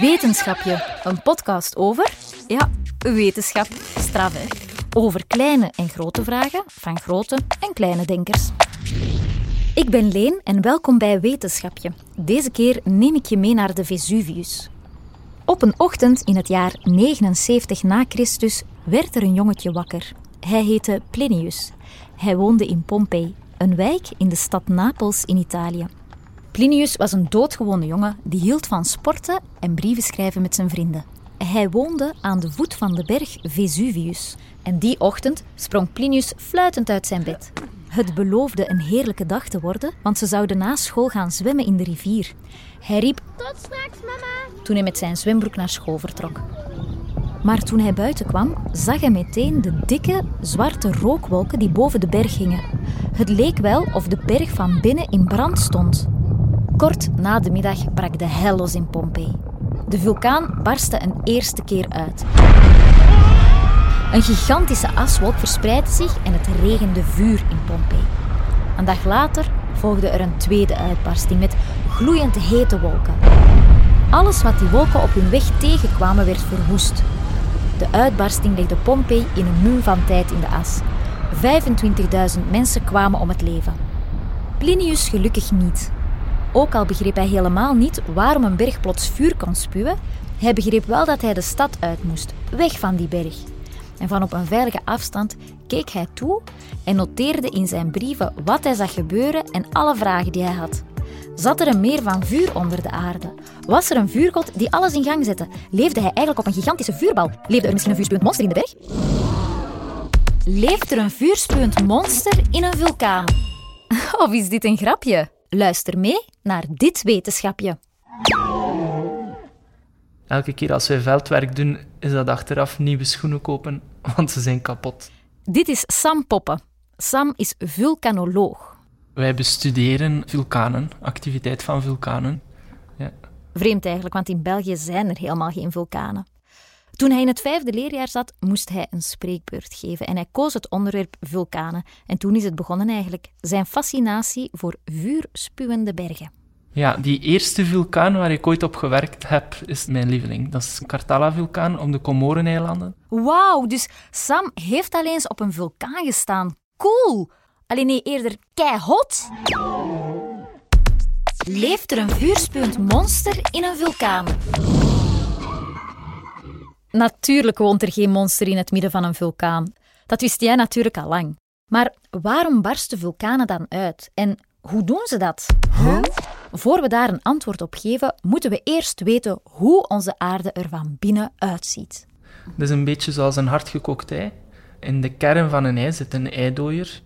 Wetenschapje, een podcast over, ja, wetenschap, straf hè. Over kleine en grote vragen van grote en kleine denkers. Ik ben Leen en welkom bij Wetenschapje. Deze keer neem ik je mee naar de Vesuvius. Op een ochtend in het jaar 79 na Christus werd er een jongetje wakker. Hij heette Plinius. Hij woonde in Pompei, een wijk in de stad Napels in Italië. Plinius was een doodgewone jongen die hield van sporten en brieven schrijven met zijn vrienden. Hij woonde aan de voet van de berg Vesuvius. En die ochtend sprong Plinius fluitend uit zijn bed. Het beloofde een heerlijke dag te worden, want ze zouden na school gaan zwemmen in de rivier. Hij riep Tot straks, mama. toen hij met zijn zwembroek naar school vertrok. Maar toen hij buiten kwam, zag hij meteen de dikke, zwarte rookwolken die boven de berg hingen. Het leek wel of de berg van binnen in brand stond. Kort na de middag brak de hel los in Pompeii. De vulkaan barstte een eerste keer uit. Een gigantische aswolk verspreidde zich en het regende vuur in Pompeii. Een dag later volgde er een tweede uitbarsting met gloeiend hete wolken. Alles wat die wolken op hun weg tegenkwamen werd verwoest. De uitbarsting legde Pompeii in een mum van tijd in de as. 25.000 mensen kwamen om het leven. Plinius gelukkig niet. Ook al begreep hij helemaal niet waarom een berg plots vuur kon spuwen, hij begreep wel dat hij de stad uit moest, weg van die berg. En van op een veilige afstand keek hij toe en noteerde in zijn brieven wat hij zag gebeuren en alle vragen die hij had. Zat er een meer van vuur onder de aarde? Was er een vuurgod die alles in gang zette? Leefde hij eigenlijk op een gigantische vuurbal? Leefde er misschien een vuurspuwend monster in de berg? Leeft er een vuurspuwend monster in een vulkaan? Of is dit een grapje? Luister mee naar dit wetenschapje. Elke keer als wij veldwerk doen, is dat achteraf nieuwe schoenen kopen, want ze zijn kapot. Dit is Sam Poppen. Sam is vulkanoloog. Wij bestuderen vulkanen, activiteit van vulkanen. Ja. Vreemd eigenlijk, want in België zijn er helemaal geen vulkanen. Toen hij in het vijfde leerjaar zat, moest hij een spreekbeurt geven en hij koos het onderwerp vulkanen. En toen is het begonnen eigenlijk, zijn fascinatie voor vuurspuwende bergen. ja, die eerste vulkaan waar ik ooit op gewerkt heb, is mijn lieveling. Dat is Kartala-vulkaan op de Comoreneilanden. Wauw, dus Sam heeft al eens op een vulkaan gestaan. Cool! Alleen nee, eerder keihot. Leeft er een vuurspuwend monster in een vulkaan? Natuurlijk woont er geen monster in het midden van een vulkaan. Dat wist jij natuurlijk al lang. Maar waarom barsten vulkanen dan uit? En hoe doen ze dat? Voor we daar een antwoord op geven, moeten we eerst weten hoe onze aarde er van binnen uitziet. Dat is een beetje zoals een hardgekookt ei. In de kern van een ei zit een eidooier.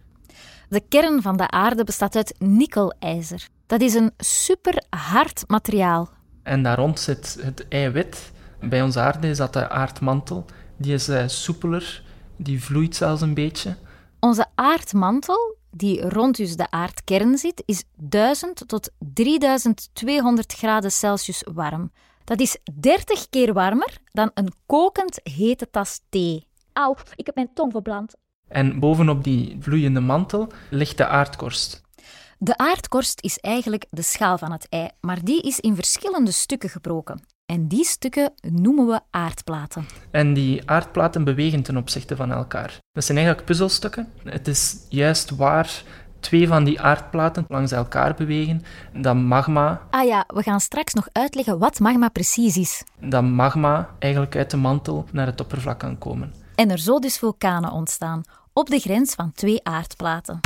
De kern van de aarde bestaat uit nikkelijzer. Dat is een super hard materiaal. En daar rond zit het eiwit. Bij onze aarde is dat de aardmantel. Die is eh, soepeler, die vloeit zelfs een beetje. Onze aardmantel, die rond dus de aardkern zit, is 1000 tot 3200 graden Celsius warm. Dat is 30 keer warmer dan een kokend hete tas thee. Auw, ik heb mijn tong verbrand. En bovenop die vloeiende mantel ligt de aardkorst. De aardkorst is eigenlijk de schaal van het ei, maar die is in verschillende stukken gebroken. En die stukken noemen we aardplaten. En die aardplaten bewegen ten opzichte van elkaar. Dat zijn eigenlijk puzzelstukken. Het is juist waar twee van die aardplaten langs elkaar bewegen, dat magma, Ah ja, we gaan straks nog uitleggen wat magma precies is. dat magma eigenlijk uit de mantel naar het oppervlak kan komen. En er zo dus vulkanen ontstaan, op de grens van twee aardplaten.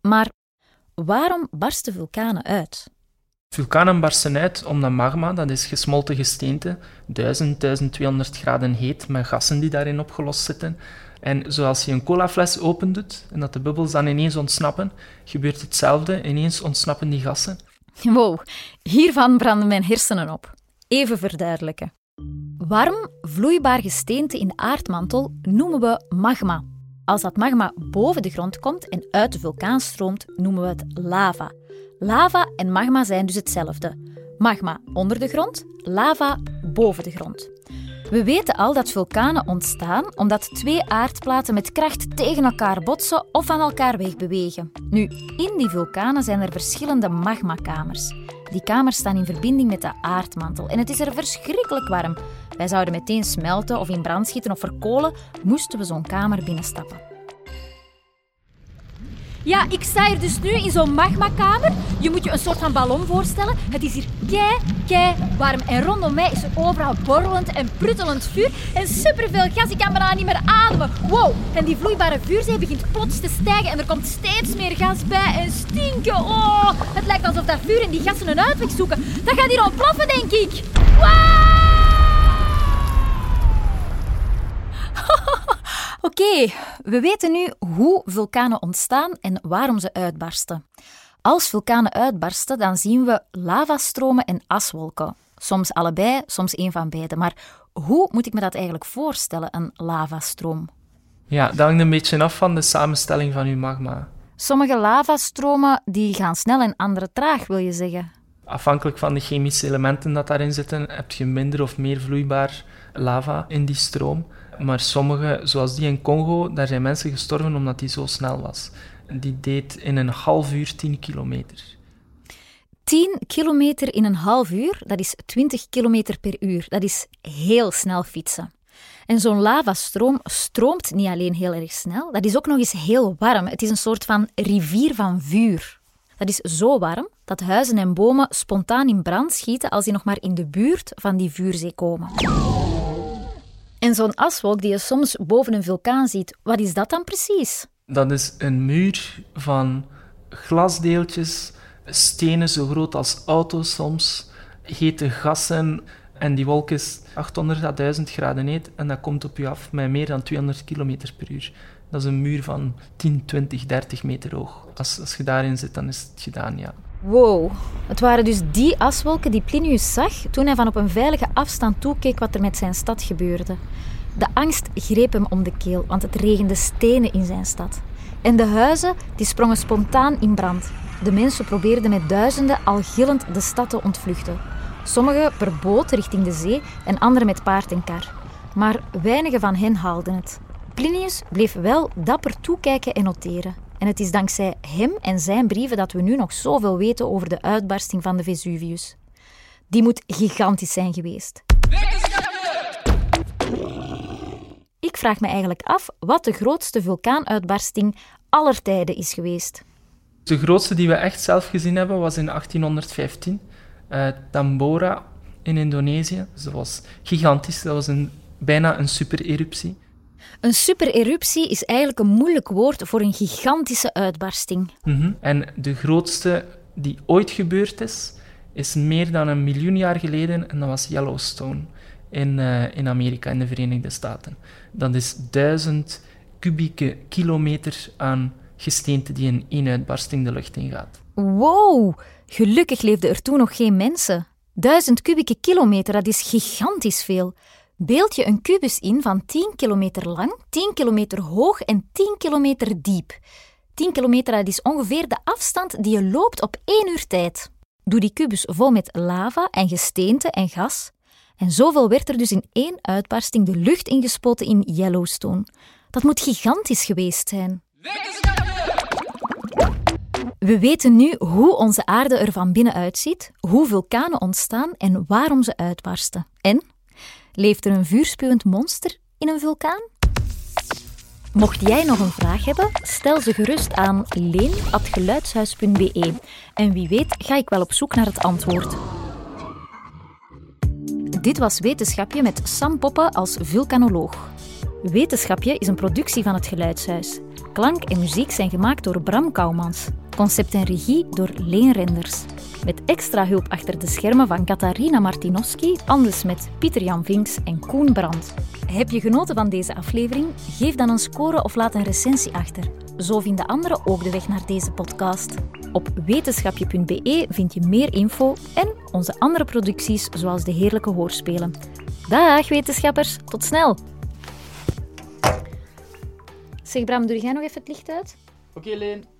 Maar waarom barsten vulkanen uit? Vulkanen barsten uit omdat magma, dat is gesmolten gesteente, 1000, 1200 graden heet, met gassen die daarin opgelost zitten. En zoals je een colafles opendoet en dat de bubbels dan ineens ontsnappen, gebeurt hetzelfde. Ineens ontsnappen die gassen. Wow, hiervan branden mijn hersenen op. Even verduidelijken. Warm, vloeibaar gesteente in de aardmantel noemen we magma. Als dat magma boven de grond komt en uit de vulkaan stroomt, noemen we het lava. Lava en magma zijn dus hetzelfde. Magma onder de grond, lava boven de grond. We weten al dat vulkanen ontstaan omdat twee aardplaten met kracht tegen elkaar botsen of van elkaar wegbewegen. Nu, in die vulkanen zijn er verschillende magmakamers. Die kamers staan in verbinding met de aardmantel en het is er verschrikkelijk warm. Wij zouden meteen smelten of in brand schieten of verkolen, moesten we zo'n kamer binnenstappen. Ja, ik sta hier dus nu in zo'n magmakamer. Je moet je een soort van ballon voorstellen. Het is hier kei, kei warm. En rondom mij is er overal borrelend en pruttelend vuur. En superveel gas. Ik kan bijna niet meer ademen. Wow. En die vloeibare vuurzee begint plots te stijgen. En er komt steeds meer gas bij. En stinken. Oh, het lijkt alsof dat vuur en die gassen een uitweg zoeken. Dat gaat hier ontploffen, denk ik. Wow! Oké, we weten nu hoe vulkanen ontstaan en waarom ze uitbarsten. Als vulkanen uitbarsten, dan zien we lavastromen en aswolken. Soms allebei, soms een van beide. Maar hoe moet ik me dat eigenlijk voorstellen, een lavastroom? Ja, dat hangt een beetje af van de samenstelling van uw magma. Sommige lavastromen die gaan snel en andere traag, wil je zeggen? Afhankelijk van de chemische elementen dat daarin zitten, heb je minder of meer vloeibaar lava in die stroom. Maar sommige, zoals die in Congo, daar zijn mensen gestorven omdat die zo snel was. Die deed in een half uur 10 kilometer. 10 kilometer in een half uur, dat is 20 kilometer per uur. Dat is heel snel fietsen. En zo'n lavastroom stroomt niet alleen heel erg snel, dat is ook nog eens heel warm. Het is een soort van rivier van vuur. Dat is zo warm dat huizen en bomen spontaan in brand schieten als die nog maar in de buurt van die vuurzee komen. En zo'n aswolk die je soms boven een vulkaan ziet, wat is dat dan precies? Dat is een muur van glasdeeltjes, stenen zo groot als auto's soms, hete gassen. En die wolk is 800 à 1000 graden heet en dat komt op je af met meer dan 200 km per uur. Dat is een muur van 10, 20, 30 meter hoog. Als, als je daarin zit, dan is het gedaan, ja. Wow, het waren dus die aswolken die Plinius zag toen hij van op een veilige afstand toekeek wat er met zijn stad gebeurde. De angst greep hem om de keel, want het regende stenen in zijn stad. En de huizen die sprongen spontaan in brand. De mensen probeerden met duizenden al gillend de stad te ontvluchten. Sommigen per boot richting de zee en anderen met paard en kar. Maar weinigen van hen haalden het. Plinius bleef wel dapper toekijken en noteren. En het is dankzij hem en zijn brieven dat we nu nog zoveel weten over de uitbarsting van de Vesuvius. Die moet gigantisch zijn geweest. Ik vraag me eigenlijk af wat de grootste vulkaanuitbarsting aller tijden is geweest. De grootste die we echt zelf gezien hebben was in 1815. Uh, Tambora in Indonesië. Dat was gigantisch. Dat was een, bijna een supereruptie. Een supereruptie is eigenlijk een moeilijk woord voor een gigantische uitbarsting. Mhm. En de grootste die ooit gebeurd is, is meer dan een miljoen jaar geleden en dat was Yellowstone in, uh, in Amerika, in de Verenigde Staten. Dat is duizend kubieke kilometer aan gesteente die in één uitbarsting de lucht ingaat. Wow, gelukkig leefden er toen nog geen mensen. Duizend kubieke kilometer, dat is gigantisch veel. Beeld je een kubus in van 10 kilometer lang, 10 kilometer hoog en 10 kilometer diep. 10 kilometer dat is ongeveer de afstand die je loopt op één uur tijd. Doe die kubus vol met lava en gesteente en gas. En zoveel werd er dus in één uitbarsting de lucht ingespoten in Yellowstone. Dat moet gigantisch geweest zijn. We weten nu hoe onze aarde er van binnen uitziet, hoe vulkanen ontstaan en waarom ze uitbarsten. En Leeft er een vuurspuwend monster in een vulkaan? Mocht jij nog een vraag hebben, stel ze gerust aan leen.geluidshuis.be. En wie weet ga ik wel op zoek naar het antwoord. Dit was Wetenschapje met Sam Poppen als vulkanoloog. Wetenschapje is een productie van het Geluidshuis. Klank en muziek zijn gemaakt door Bram Kouwmans. Concept en regie door Leen Renders. Met extra hulp achter de schermen van Katarina Martinowski, anders met Pieter Jan Vinks en Koen Brandt. Heb je genoten van deze aflevering? Geef dan een score of laat een recensie achter. Zo vinden anderen ook de weg naar deze podcast. Op wetenschapje.be vind je meer info en onze andere producties, zoals de heerlijke hoorspelen. Dag wetenschappers, tot snel! Zeg Bram, doe jij nog even het licht uit? Oké, Leen.